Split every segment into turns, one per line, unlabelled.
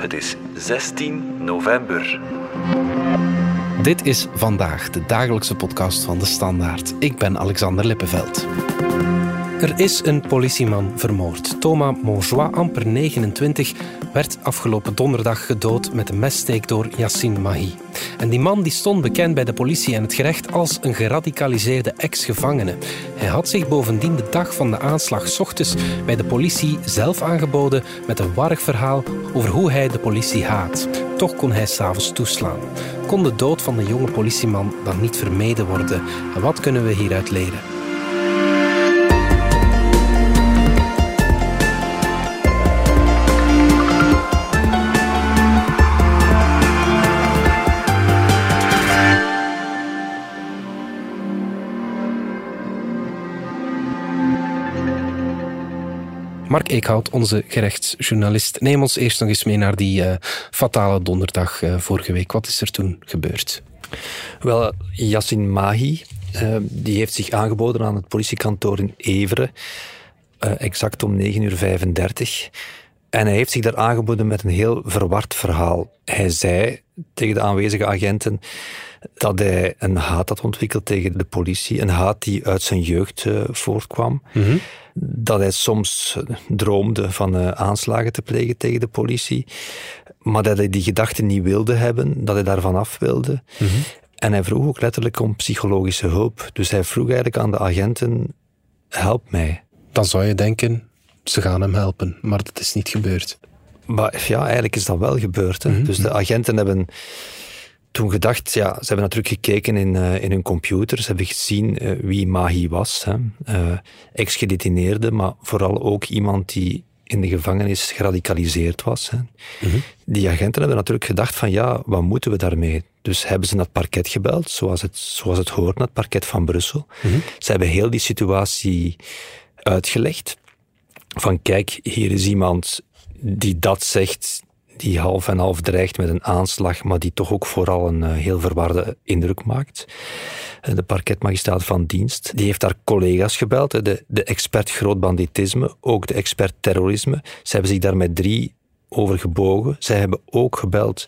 Het is 16 november.
Dit is vandaag de dagelijkse podcast van de Standaard. Ik ben Alexander Lippenveld. Er is een politieman vermoord. Thomas Monjoie, amper 29, werd afgelopen donderdag gedood met een messteek door Yassine Mahi. En die man die stond bekend bij de politie en het gerecht als een geradicaliseerde ex-gevangene. Hij had zich bovendien de dag van de aanslag ochtends bij de politie zelf aangeboden met een warrig verhaal over hoe hij de politie haat. Toch kon hij s'avonds toeslaan. Kon de dood van de jonge politieman dan niet vermeden worden? En wat kunnen we hieruit leren? Eekhout, onze gerechtsjournalist. Neem ons eerst nog eens mee naar die uh, fatale donderdag uh, vorige week. Wat is er toen gebeurd?
Wel, Yassin Mahi, uh, die heeft zich aangeboden aan het politiekantoor in Everen. exact om 9.35 uur. En hij heeft zich daar aangeboden met een heel verward verhaal. Hij zei tegen de aanwezige agenten dat hij een haat had ontwikkeld tegen de politie. Een haat die uit zijn jeugd uh, voortkwam.
Mhm.
Dat hij soms droomde van uh, aanslagen te plegen tegen de politie. Maar dat hij die gedachten niet wilde hebben, dat hij daarvan af wilde.
Mhm.
En hij vroeg ook letterlijk om psychologische hulp. Dus hij vroeg eigenlijk aan de agenten: help mij.
Dan zou je denken, ze gaan hem helpen, maar dat is niet gebeurd.
Maar ja, eigenlijk is dat wel gebeurd. Hè.
Mhm.
Dus de agenten hebben toen gedacht, ja, ze hebben natuurlijk gekeken in, uh, in hun computer, ze hebben gezien uh, wie Mahi was. Hè. Uh, ex-gedetineerde, maar vooral ook iemand die in de gevangenis geradicaliseerd was. Hè.
Mhm.
Die agenten hebben natuurlijk gedacht van, ja, wat moeten we daarmee? Dus hebben ze naar het parket gebeld, zoals het, zoals het hoort, naar het parket van Brussel.
Mhm.
Ze hebben heel die situatie uitgelegd. Van kijk, hier is iemand die dat zegt, die half en half dreigt met een aanslag, maar die toch ook vooral een uh, heel verwarde indruk maakt. Uh, de parketmagistraat van dienst, die heeft daar collega's gebeld, de, de expert groot banditisme, ook de expert terrorisme. Ze hebben zich daar met drie over gebogen. Zij hebben ook gebeld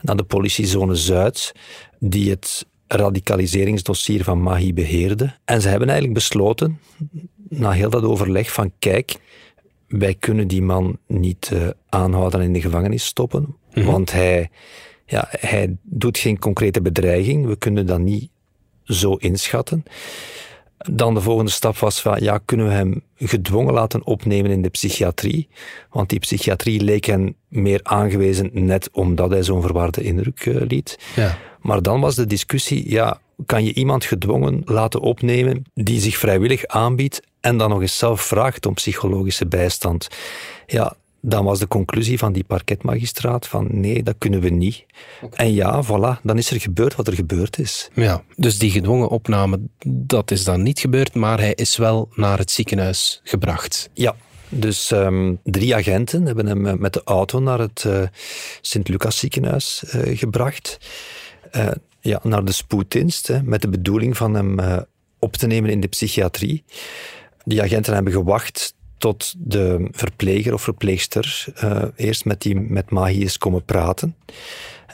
naar de politiezone Zuid, die het radicaliseringsdossier van Mahi beheerde. En ze hebben eigenlijk besloten, na heel dat overleg, van kijk, wij kunnen die man niet uh, aanhouden en in de gevangenis stoppen,
Mhm.
want hij, ja, hij doet geen concrete bedreiging. We kunnen dat niet zo inschatten. Dan de volgende stap was van, ja, kunnen we hem gedwongen laten opnemen in de psychiatrie? Want die psychiatrie leek hen meer aangewezen net omdat hij zo'n verwarde indruk uh, liet.
Ja.
Maar dan was de discussie, ja, kan je iemand gedwongen laten opnemen die zich vrijwillig aanbiedt en dan nog eens zelf vraagt om psychologische bijstand? Ja, dan was de conclusie van die parketmagistraat van nee, dat kunnen we niet. Okay. En ja, voilà, dan is er gebeurd wat er gebeurd is.
Ja, dus die gedwongen opname, dat is dan niet gebeurd, maar hij is wel naar het ziekenhuis gebracht.
Ja, dus um, drie agenten hebben hem met de auto naar het uh, Sint-Lucas ziekenhuis uh, gebracht. Uh, ja, naar de spoeddienst, hè, met de bedoeling van hem op te nemen in de psychiatrie. Die agenten hebben gewacht tot de verpleger of verpleegster uh, eerst met, die, met Mahi is komen praten.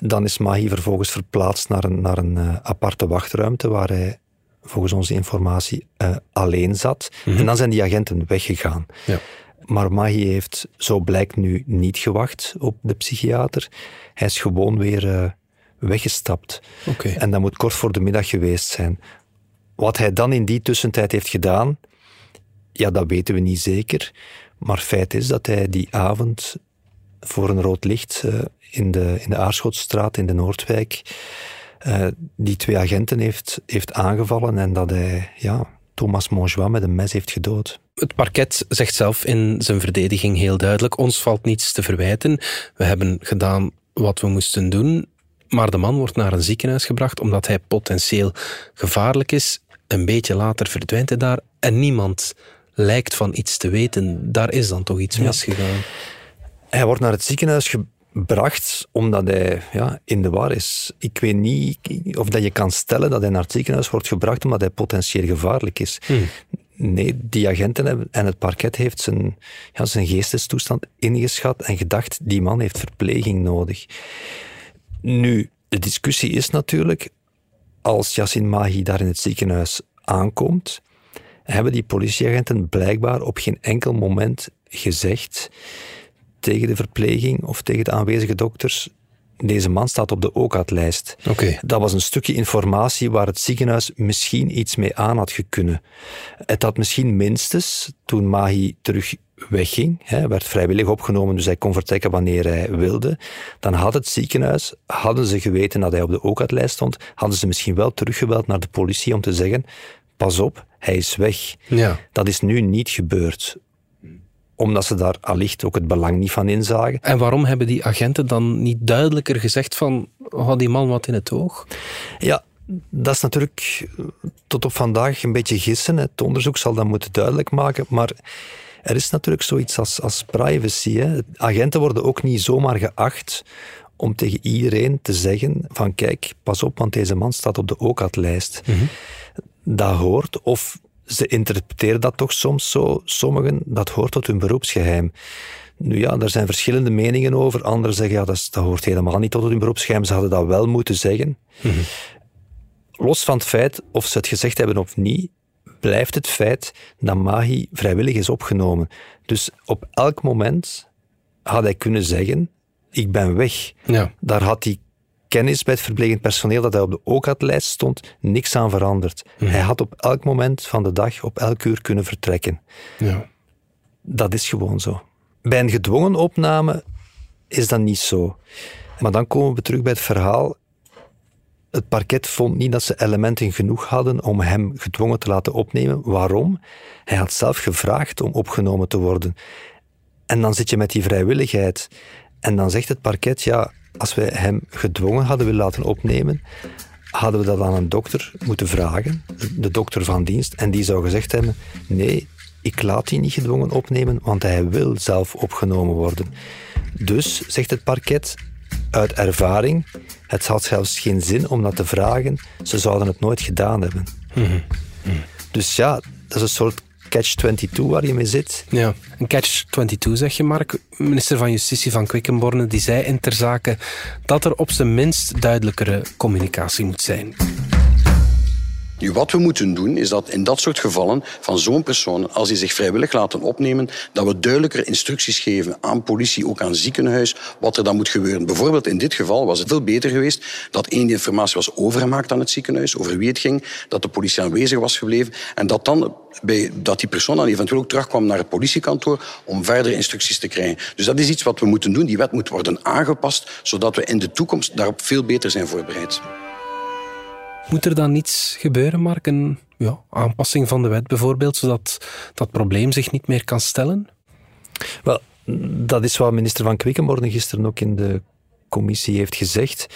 Dan is Mahi vervolgens verplaatst naar een, naar een uh, aparte wachtruimte waar hij volgens onze informatie uh, alleen zat.
Mhm.
En dan zijn die agenten weggegaan.
Ja.
Maar Mahi heeft, zo blijkt nu, niet gewacht op de psychiater. Hij is gewoon weer weggestapt.
Okay.
En dat moet kort voor de middag geweest zijn. Wat hij dan in die tussentijd heeft gedaan, ja, dat weten we niet zeker. Maar feit is dat hij die avond voor een rood licht uh, in, de, in de Aarschotstraat in de Noordwijk uh, die twee agenten heeft, heeft aangevallen en dat hij ja, Thomas Monjoie met een mes heeft gedood.
Het parket zegt zelf in zijn verdediging heel duidelijk: ons valt niets te verwijten. We hebben gedaan wat we moesten doen. Maar de man wordt naar een ziekenhuis gebracht omdat hij potentieel gevaarlijk is. Een beetje later verdwijnt hij daar en niemand lijkt van iets te weten. Daar is dan toch iets
Ja.
misgegaan.
Hij wordt naar het ziekenhuis gebracht omdat hij ja, in de war is. Ik weet niet of dat je kan stellen dat hij naar het ziekenhuis wordt gebracht omdat hij potentieel gevaarlijk is.
Hmm.
Nee, die agenten hebben, en het parket heeft zijn, ja, zijn geestestoestand ingeschat en gedacht, die man heeft verpleging nodig. Nu, de discussie is natuurlijk, als Yassin Mahi daar in het ziekenhuis aankomt, hebben die politieagenten blijkbaar op geen enkel moment gezegd tegen de verpleging of tegen de aanwezige dokters, deze man staat op de OCAT-lijst.
Oké.
Dat was een stukje informatie waar het ziekenhuis misschien iets mee aan had kunnen. Het had misschien minstens, toen Mahi terug wegging, hij werd vrijwillig opgenomen, dus hij kon vertrekken wanneer hij wilde, dan had het ziekenhuis, hadden ze geweten dat hij op de OCAT-lijst stond, hadden ze misschien wel teruggebeld naar de politie om te zeggen, pas op, hij is weg.
Ja.
Dat is nu niet gebeurd omdat ze daar allicht ook het belang niet van inzagen.
En waarom hebben die agenten dan niet duidelijker gezegd van, had die man wat in het oog?
Ja, dat is natuurlijk tot op vandaag een beetje gissen. Het onderzoek zal dat moeten duidelijk maken, maar er is natuurlijk zoiets als, als privacy. Hè. Agenten worden ook niet zomaar geacht om tegen iedereen te zeggen van kijk, pas op, want deze man staat op de OCAT-lijst. Dat hoort, of ze interpreteren dat toch soms zo, sommigen, dat hoort tot hun beroepsgeheim. Nu ja, daar zijn verschillende meningen over. Anderen zeggen, ja, dat, is, dat hoort helemaal niet tot hun beroepsgeheim. Ze hadden dat wel moeten zeggen. Los van het feit of ze het gezegd hebben of niet, blijft het feit dat Mahi vrijwillig is opgenomen. Dus op elk moment had hij kunnen zeggen, ik ben weg.
Ja.
Daar had hij kennis bij het verplegend personeel dat hij op de OCAT-lijst stond, niks aan veranderd. Hij had op elk moment van de dag, op elk uur kunnen vertrekken.
ja.
Dat is gewoon zo. Bij een gedwongen opname is dat niet zo. Maar dan komen we terug bij het verhaal. Het parket vond niet dat ze elementen genoeg hadden om hem gedwongen te laten opnemen. Waarom? Hij had zelf gevraagd om opgenomen te worden. En dan zit je met die vrijwilligheid. En dan zegt het parket, ja, als we hem gedwongen hadden willen laten opnemen, hadden we dat aan een dokter moeten vragen, de dokter van dienst, en die zou gezegd hebben, nee, ik laat die niet gedwongen opnemen, want hij wil zelf opgenomen worden. Dus, zegt het parket, uit ervaring, het had zelfs geen zin om dat te vragen, ze zouden het nooit gedaan hebben. Dus ja, dat is een soort catch-22 waar je mee zit.
Ja, een catch-22 zeg je, Mark. Minister van Justitie van Quickenborne die zei in ter zake dat er op zijn minst duidelijkere communicatie moet zijn.
Nu, wat we moeten doen, is dat in dat soort gevallen van zo'n persoon, als die zich vrijwillig laten opnemen, dat we duidelijker instructies geven aan politie, ook aan ziekenhuis, wat er dan moet gebeuren. Bijvoorbeeld in dit geval was het veel beter geweest dat één informatie was overgemaakt aan het ziekenhuis, over wie het ging, dat de politie aanwezig was gebleven en dat dan bij, dat die persoon dan eventueel ook terugkwam naar het politiekantoor om verdere instructies te krijgen. Dus dat is iets wat we moeten doen. Die wet moet worden aangepast, zodat we in de toekomst daarop veel beter zijn voorbereid.
Moet er dan iets gebeuren, Mark? Een ja, aanpassing van de wet bijvoorbeeld, zodat dat probleem zich niet meer kan stellen?
Wel, dat is wat minister van Quickenborne gisteren ook in de commissie heeft gezegd.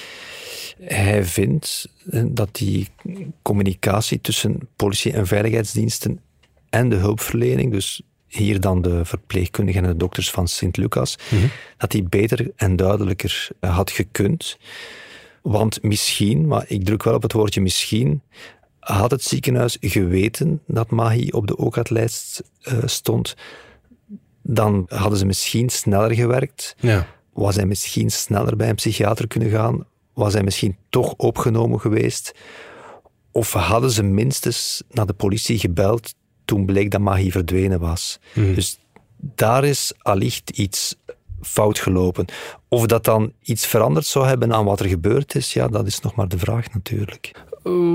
Hij vindt eh, dat die communicatie tussen politie en veiligheidsdiensten en de hulpverlening, dus hier dan de verpleegkundigen en de dokters van Sint-Lucas, dat die beter en duidelijker eh, had gekund. Want misschien, maar ik druk wel op het woordje misschien, had het ziekenhuis geweten dat Mahi op de OCAT-lijst uh, stond, dan hadden ze misschien sneller gewerkt.
Ja.
Was hij misschien sneller bij een psychiater kunnen gaan? Was hij misschien toch opgenomen geweest? Of hadden ze minstens naar de politie gebeld toen bleek dat Mahi verdwenen was? Dus daar is allicht iets fout gelopen. Of dat dan iets veranderd zou hebben aan wat er gebeurd is, ja, dat is nog maar de vraag natuurlijk.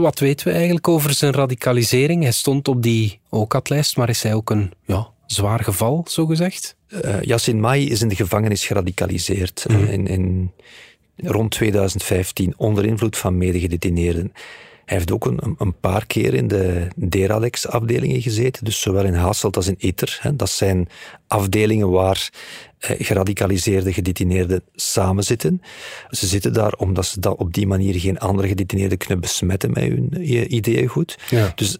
Wat weten we eigenlijk over zijn radicalisering? Hij stond op die OCAT-lijst, maar is hij ook een ja, zwaar geval, zogezegd?
Uh, Yassin Mai is in de gevangenis geradicaliseerd mm. in, in, rond 2015 onder invloed van medegedetineerden. Hij heeft ook een, een paar keer in de Deralex-afdelingen gezeten, dus zowel in Hasselt als in Itter. Hè. Dat zijn afdelingen waar eh, geradicaliseerde gedetineerden samen zitten. Ze zitten daar omdat ze dat op die manier geen andere gedetineerden kunnen besmetten met hun ideeën goed.
Ja.
Dus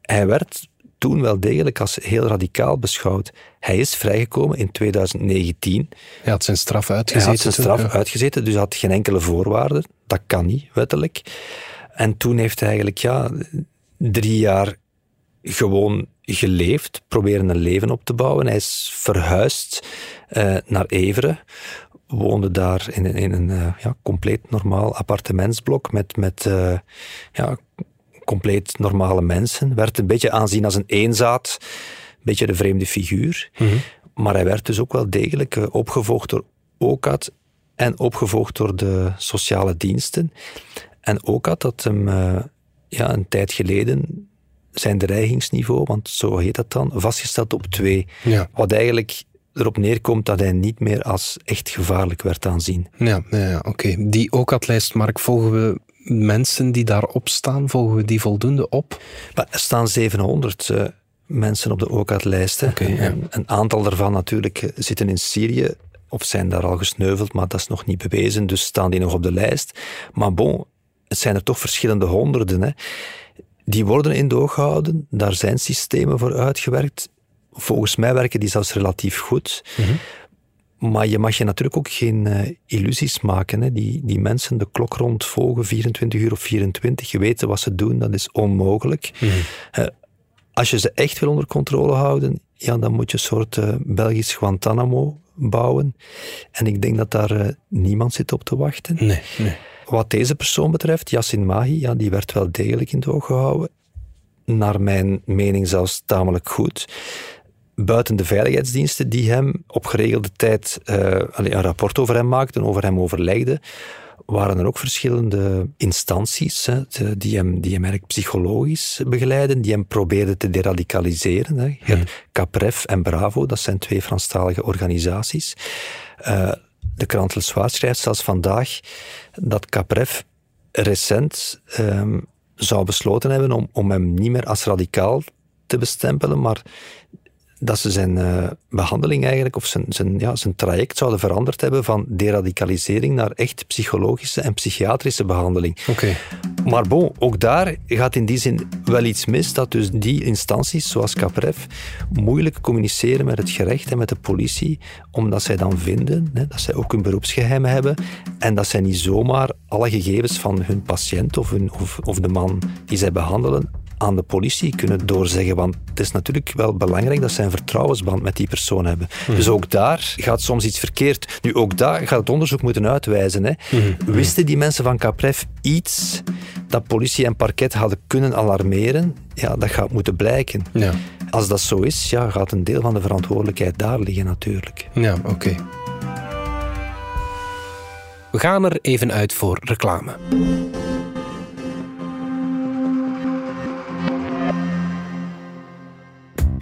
hij werd toen wel degelijk als heel radicaal beschouwd. Hij is vrijgekomen in 2019.
Hij had zijn straf uitgezeten.
Hij had zijn straf uitgezeten, dus had geen enkele voorwaarden. Dat kan niet, wettelijk. En toen heeft hij eigenlijk ja, drie jaar gewoon geleefd, proberen een leven op te bouwen. Hij is verhuisd uh, naar Everen, woonde daar in, in een uh, ja, compleet normaal appartementsblok met, met uh, ja, compleet normale mensen. Werd een beetje aanzien als een eenzaad, een beetje de vreemde figuur. Mm -hmm. Maar hij werd dus ook wel degelijk opgevolgd door OCAT en opgevolgd door de sociale diensten. En OCAT had hem ja, een tijd geleden zijn dreigingsniveau, want zo heet dat dan, vastgesteld op twee. Ja. Wat eigenlijk erop neerkomt dat hij niet meer als echt gevaarlijk werd aanzien.
Ja, ja oké. Die OCAT-lijst, Mark, volgen we mensen die daarop staan, volgen we die voldoende op?
Maar er staan 700 uh, mensen op de OCAT-lijst. Okay, ja. Een aantal daarvan natuurlijk zitten in Syrië of zijn daar al gesneuveld, maar dat is nog niet bewezen, dus staan die nog op de lijst. Maar bon, het zijn er toch verschillende honderden. Hè. Die worden in doog gehouden, daar zijn systemen voor uitgewerkt. Volgens mij werken die zelfs relatief goed. Mm Maar je mag je natuurlijk ook geen uh, illusies maken. Hè. Die, die mensen de klok rond volgen, 24 uur of 24, je weten wat ze doen, dat is onmogelijk. Mm uh, als je ze echt wil onder controle houden, ja, dan moet je een soort uh, Belgisch Guantanamo bouwen. En ik denk dat daar niemand zit op te wachten.
Nee, nee.
Wat deze persoon betreft, Yassin Mahi, ja, die werd wel degelijk in het oog gehouden. Naar mijn mening zelfs tamelijk goed. Buiten de veiligheidsdiensten die hem op geregelde tijd uh, een rapport over hem maakten, over hem overlegden, waren er ook verschillende instanties hè, die, hem, die hem eigenlijk psychologisch begeleiden, die hem probeerden te deradicaliseren. Hè. Hmm. Capref en Bravo, dat zijn twee Franstalige organisaties. Uh, de krant Le Soir schrijft zelfs vandaag dat Capref recent um, zou besloten hebben om, om hem niet meer als radicaal te bestempelen, maar dat ze zijn uh, behandeling eigenlijk, of zijn, zijn, ja, zijn traject zouden veranderd hebben van deradicalisering naar echt psychologische en psychiatrische behandeling.
Okay.
Maar bon, ook daar gaat in die zin wel iets mis, dat dus die instanties, zoals Capref, moeilijk communiceren met het gerecht en met de politie, omdat zij dan vinden hè, dat zij ook een beroepsgeheim hebben en dat zij niet zomaar alle gegevens van hun patiënt of, hun, of, of de man die zij behandelen aan de politie kunnen doorzeggen. Want het is natuurlijk wel belangrijk dat zij een vertrouwensband met die persoon hebben. Mhm. Dus ook daar gaat soms iets verkeerd. Nu, ook daar gaat het onderzoek moeten uitwijzen. Hè. Mhm. Wisten die mensen van Capref iets dat politie en parket hadden kunnen alarmeren? Ja, dat gaat moeten blijken.
Ja.
Als dat zo is, ja, gaat een deel van de verantwoordelijkheid daar liggen natuurlijk.
Ja, oké. We gaan er even uit voor reclame.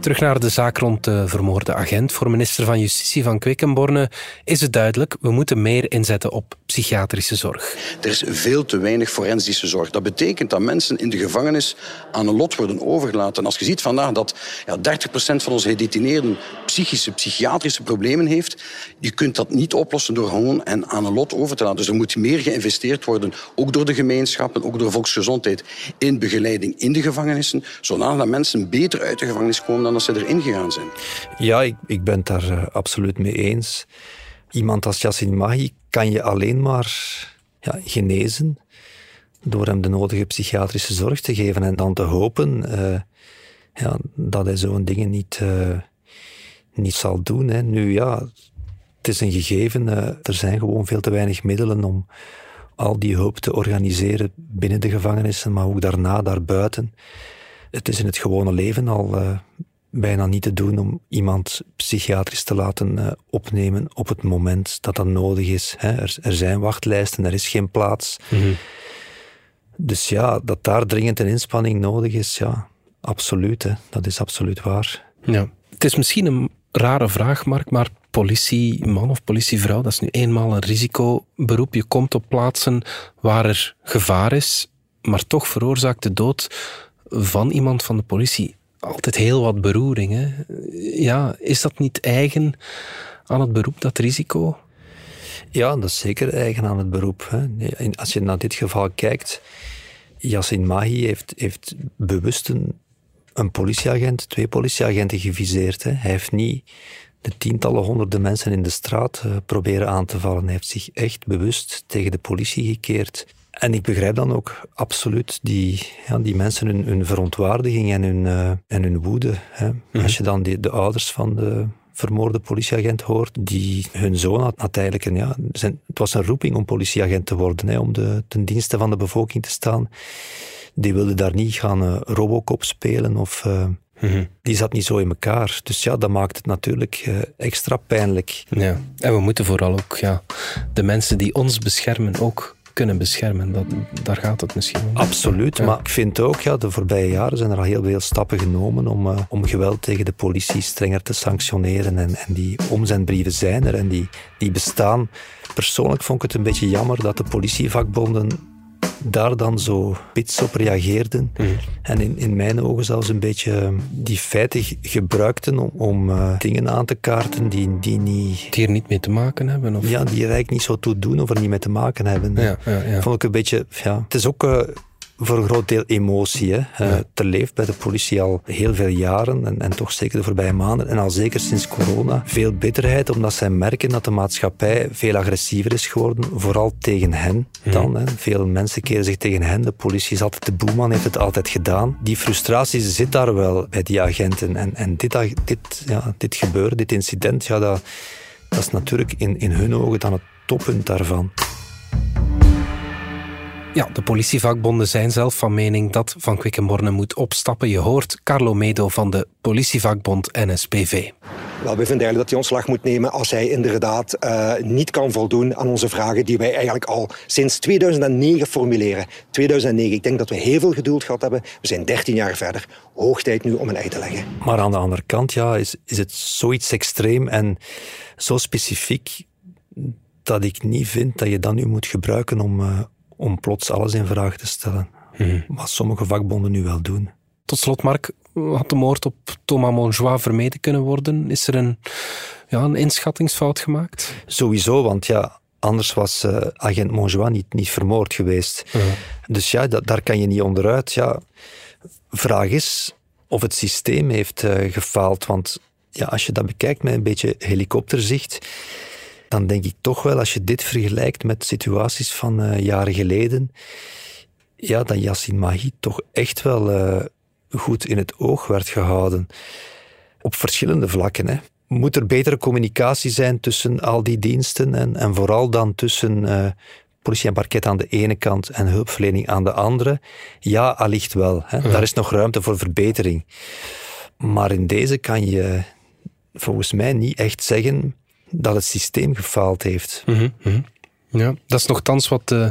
Terug naar de zaak rond de vermoorde agent. Voor minister van Justitie van Quickenborne is het duidelijk, we moeten meer inzetten op psychiatrische zorg.
Er is veel te weinig forensische zorg. Dat betekent dat mensen in de gevangenis aan een lot worden overgelaten. als je ziet vandaag dat ja, 30% van onze gedetineerden psychische, psychiatrische problemen heeft, je kunt dat niet oplossen door gewoon en aan een lot over te laten. Dus er moet meer geïnvesteerd worden, ook door de gemeenschappen, ook door volksgezondheid, in begeleiding in de gevangenissen, zodat mensen beter uit de gevangenis komen dan als ze erin gegaan zijn.
Ja, ik, ik ben het daar uh, absoluut mee eens. Iemand als Yassin Mahi kan je alleen maar ja, genezen door hem de nodige psychiatrische zorg te geven en dan te hopen uh, ja, dat hij zo'n dingen niet, uh, niet zal doen. Hè. Nu ja, het is een gegeven, er zijn gewoon veel te weinig middelen om al die hulp te organiseren binnen de gevangenissen, maar ook daarna, daarbuiten. Het is in het gewone leven al bijna niet te doen om iemand psychiatrisch te laten uh, opnemen op het moment dat dat nodig is. Hè. Er, er, zijn wachtlijsten, er is geen plaats. Mm -hmm. Dus ja, dat daar dringend een inspanning nodig is, ja, absoluut. Hè. Dat is absoluut waar.
Ja. Het is misschien een rare vraag, Mark, maar politieman of politievrouw, dat is nu eenmaal een risicoberoep. Je komt op plaatsen waar er gevaar is, maar toch veroorzaakt de dood van iemand van de politie altijd heel wat beroering. Hè? Ja, is dat niet eigen aan het beroep, dat risico?
Ja, dat is zeker eigen aan het beroep. Hè. Als je naar dit geval kijkt, Yassin Mahi heeft, heeft bewust een, politieagent, twee politieagenten geviseerd. Hè. Hij heeft niet de tientallen, honderden mensen in de straat uh, proberen aan te vallen. Hij heeft zich echt bewust tegen de politie gekeerd. En ik begrijp dan ook absoluut die, ja, die mensen hun, hun verontwaardiging en hun, uh, en hun woede. Hè. Mhm. Als je dan die, de ouders van de vermoorde politieagent hoort, die hun zoon had, had eigenlijk een, ja, zijn, het was een roeping om politieagent te worden, hè, om de, ten dienste van de bevolking te staan. Die wilde daar niet gaan uh, Robocop spelen of... Uh, Die zat niet zo in elkaar. Dus ja, dat maakt het natuurlijk uh, extra pijnlijk.
Ja, en we moeten vooral ook ja, de mensen die ons beschermen ook kunnen beschermen. Dat, daar gaat het misschien om.
Absoluut, maar ik vind ook, ja, de voorbije jaren zijn er al heel veel stappen genomen om, uh, om geweld tegen de politie strenger te sanctioneren. En, en die omzendbrieven zijn er en die, die bestaan. Persoonlijk vond ik het een beetje jammer dat de politievakbonden daar dan zo pits op reageerden. Mhm. En in, in mijn ogen zelfs een beetje ehm, die feiten gebruikten om, om uh, dingen aan te kaarten die, die niet...
Die er niet mee te maken hebben? Of?
Ja, die er eigenlijk niet zo toe doen of er niet mee te maken hebben. Ja, ja, ja. Vond ik een beetje... Ja. Het is ook... Uh, voor een groot deel emotie. Hè. Uh, er leeft bij de politie al heel veel jaren en, en, toch zeker de voorbije maanden en al zeker sinds corona veel bitterheid omdat zij merken dat de maatschappij veel agressiever is geworden, vooral tegen hen dan. Hè. Veel mensen keren zich tegen hen. De politie is altijd de boeman, heeft het altijd gedaan. Die frustratie zit daar wel bij die agenten. En, en dit, dit, ja, dit gebeuren, dit incident, ja, dat, dat is natuurlijk in, in hun ogen dan het toppunt daarvan.
Ja, de politievakbonden zijn zelf van mening dat Van Quickenborne moet opstappen. Je hoort Carlo Medo van de politievakbond NSPV.
Wel, we vinden eigenlijk dat hij ontslag moet nemen als hij inderdaad uh, niet kan voldoen aan onze vragen die wij eigenlijk al sinds 2009 formuleren. 2009, ik denk dat we heel veel geduld gehad hebben. We zijn 13 jaar verder. Hoog tijd nu om een ei te leggen.
Maar aan de andere kant ja, is, is het zoiets extreem en zo specifiek dat ik niet vind dat je dat nu moet gebruiken om, uh, om plots alles in vraag te stellen. Hmm. Wat sommige vakbonden nu wel doen.
Tot slot, Mark, had de moord op Thomas Monjoie vermeden kunnen worden? Is er een, ja, een inschattingsfout gemaakt?
Sowieso, want ja, anders was uh, agent Monjoie niet, niet vermoord geweest. Dus ja, dat, daar kan je niet onderuit. Ja, vraag is of het systeem heeft uh, gefaald. Want ja, als je dat bekijkt met een beetje helikopterzicht, dan denk ik toch wel, als je dit vergelijkt met situaties van uh, jaren geleden, ja, dat Yassin Mahi toch echt wel uh, goed in het oog werd gehouden. Op verschillende vlakken. Hè. Moet er betere communicatie zijn tussen al die diensten en, en vooral dan tussen uh, politie en parket aan de ene kant en hulpverlening aan de andere? Ja, allicht wel. Hè. Daar is nog ruimte voor verbetering. Maar in deze kan je volgens mij niet echt zeggen dat het systeem gefaald heeft.
Mm -hmm. Ja, dat is nogthans wat uh,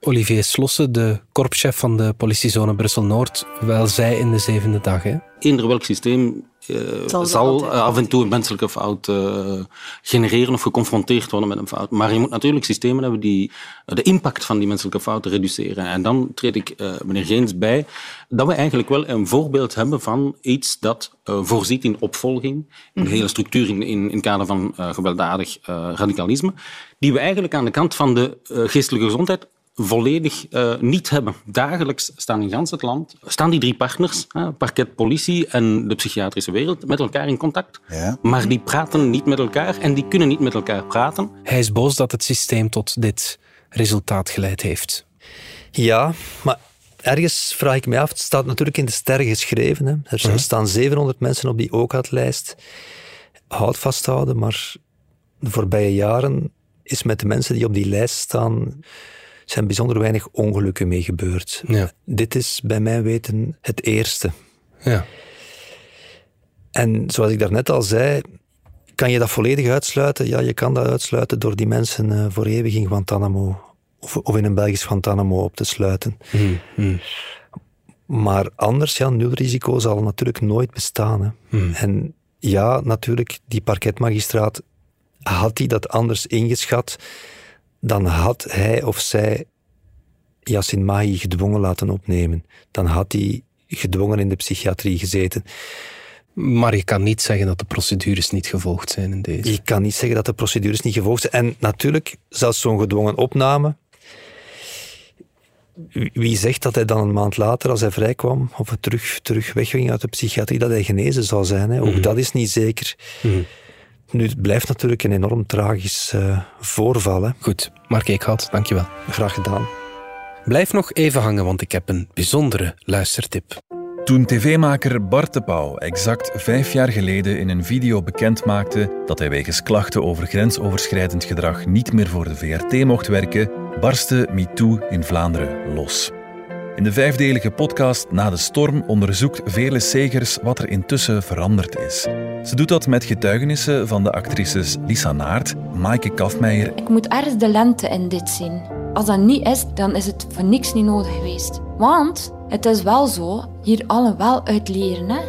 Olivier Slossen, de korpschef van de politiezone Brussel-Noord, wel zei in de zevende dag. Hè?
Eender welk systeem uh, zal, af en toe een menselijke fout uh, genereren of geconfronteerd worden met een fout. Maar je moet natuurlijk systemen hebben die de impact van die menselijke fouten reduceren. En dan treed ik uh, meneer Geens bij dat we eigenlijk wel een voorbeeld hebben van iets dat voorziet in opvolging, in de mhm. hele structuur in, in, in het kader van gewelddadig radicalisme, die we eigenlijk aan de kant van de geestelijke gezondheid volledig uh, niet hebben. Dagelijks staan in gans het land staan die drie partners, uh, parket, politie en de psychiatrische wereld, met elkaar in contact. Ja. Maar die praten niet met elkaar en die kunnen niet met elkaar praten.
Hij is boos dat het systeem tot dit resultaat geleid heeft.
Ja, maar ergens vraag ik me af, het staat natuurlijk in de sterren geschreven. Hè. Er mhm. staan 700 mensen op die OCAD-lijst. Houd vasthouden, maar de voorbije jaren is met de mensen die op die lijst staan zijn bijzonder weinig ongelukken mee gebeurd. Ja. Dit is bij mijn weten het eerste. Ja. En zoals ik daarnet al zei, kan je dat volledig uitsluiten? Ja, je kan dat uitsluiten door die mensen uh, voor eeuwig in Guantanamo of, of, in een Belgisch Guantanamo op te sluiten. Hmm, hmm. Maar anders, ja, nulrisico zal natuurlijk nooit bestaan. Hè. Hmm. En ja, natuurlijk, die parketmagistraat had hij dat anders ingeschat, dan had hij of zij Yassin Mahi gedwongen laten opnemen. Dan had hij gedwongen in de psychiatrie gezeten.
Maar je kan niet zeggen dat de procedures niet gevolgd zijn in deze.
Je kan niet zeggen dat de procedures niet gevolgd zijn. En natuurlijk, zelfs zo'n gedwongen opname. Wie zegt dat hij dan een maand later, als hij vrijkwam, of terug, terug wegging uit de psychiatrie, dat hij genezen zou zijn? Hè? Ook mhm. dat is niet zeker. Mm Nu, het blijft natuurlijk een enorm tragisch uh, voorval. Hè?
Goed, Mark Eekhout, dankjewel.
Graag gedaan.
Blijf nog even hangen, want ik heb een bijzondere luistertip.
Toen tv-maker Bart de Pauw exact vijf jaar geleden in een video bekendmaakte dat hij wegens klachten over grensoverschrijdend gedrag niet meer voor de VRT mocht werken, barstte MeToo in Vlaanderen los. In de vijfdelige podcast Na de Storm onderzoekt Vele Segers wat er intussen veranderd is. Ze doet dat met getuigenissen van de actrices Lisa Naert, Maaike Kafmeijer.
Ik moet ergens de lente in dit zien. Als dat niet is, dan is het voor niks niet nodig geweest. Want het is wel zo, hier allen wel uit leren. Hè?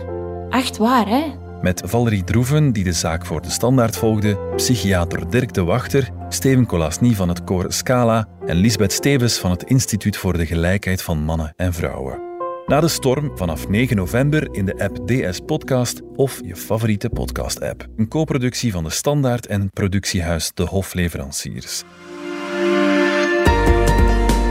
Echt waar, hè?
Met Valerie Droeven, die de zaak voor de standaard volgde, psychiater Dirk de Wachter, Steven Colasny van het koor Scala en Lisbeth Stevens van het Instituut voor de Gelijkheid van Mannen en Vrouwen. Na de storm vanaf 9 november in de app DS Podcast of je favoriete podcast-app. Een co-productie van de Standaard en productiehuis De Hofleveranciers.